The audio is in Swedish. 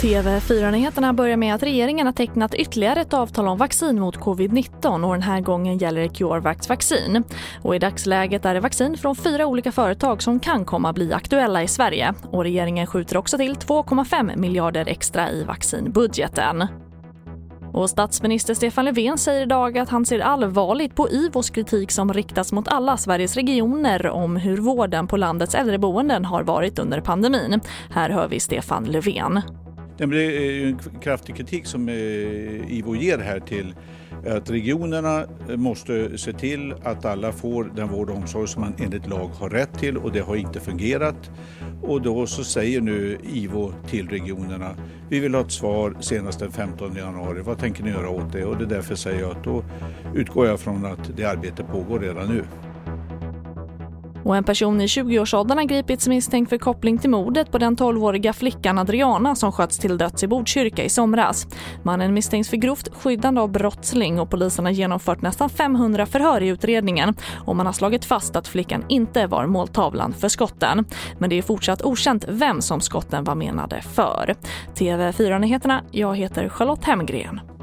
TV4-nyheterna börjar med att regeringen har tecknat ytterligare ett avtal om vaccin mot covid-19 och den här gången gäller det CureVacs vaccin. Och I dagsläget är det vaccin från fyra olika företag som kan komma bli aktuella i Sverige. Och Regeringen skjuter också till 2,5 miljarder extra i vaccinbudgeten. Och statsminister Stefan Löfven säger idag att han ser allvarligt på IVOs kritik som riktas mot alla Sveriges regioner om hur vården på landets äldreboenden har varit under pandemin. Här hör vi Stefan Löfven. Det är en kraftig kritik som eh, IVO ger här till att regionerna måste se till att alla får den vård och omsorg som man enligt lag har rätt till och det har inte fungerat. Och då så säger nu IVO till regionerna, vi vill ha ett svar senast den 15 januari. Vad tänker ni göra åt det? Och det är därför säger jag att då utgår jag från att det arbetet pågår redan nu. Och en person i 20-årsåldern har gripits misstänkt för koppling till mordet på den 12-åriga flickan Adriana som sköts till döds i Botkyrka i somras. Mannen misstänks för grovt skyddande av brottsling och polisen har genomfört nästan 500 förhör i utredningen och man har slagit fast att flickan inte var måltavlan för skotten. Men det är fortsatt okänt vem som skotten var menade för. TV4-nyheterna, jag heter Charlotte Hemgren.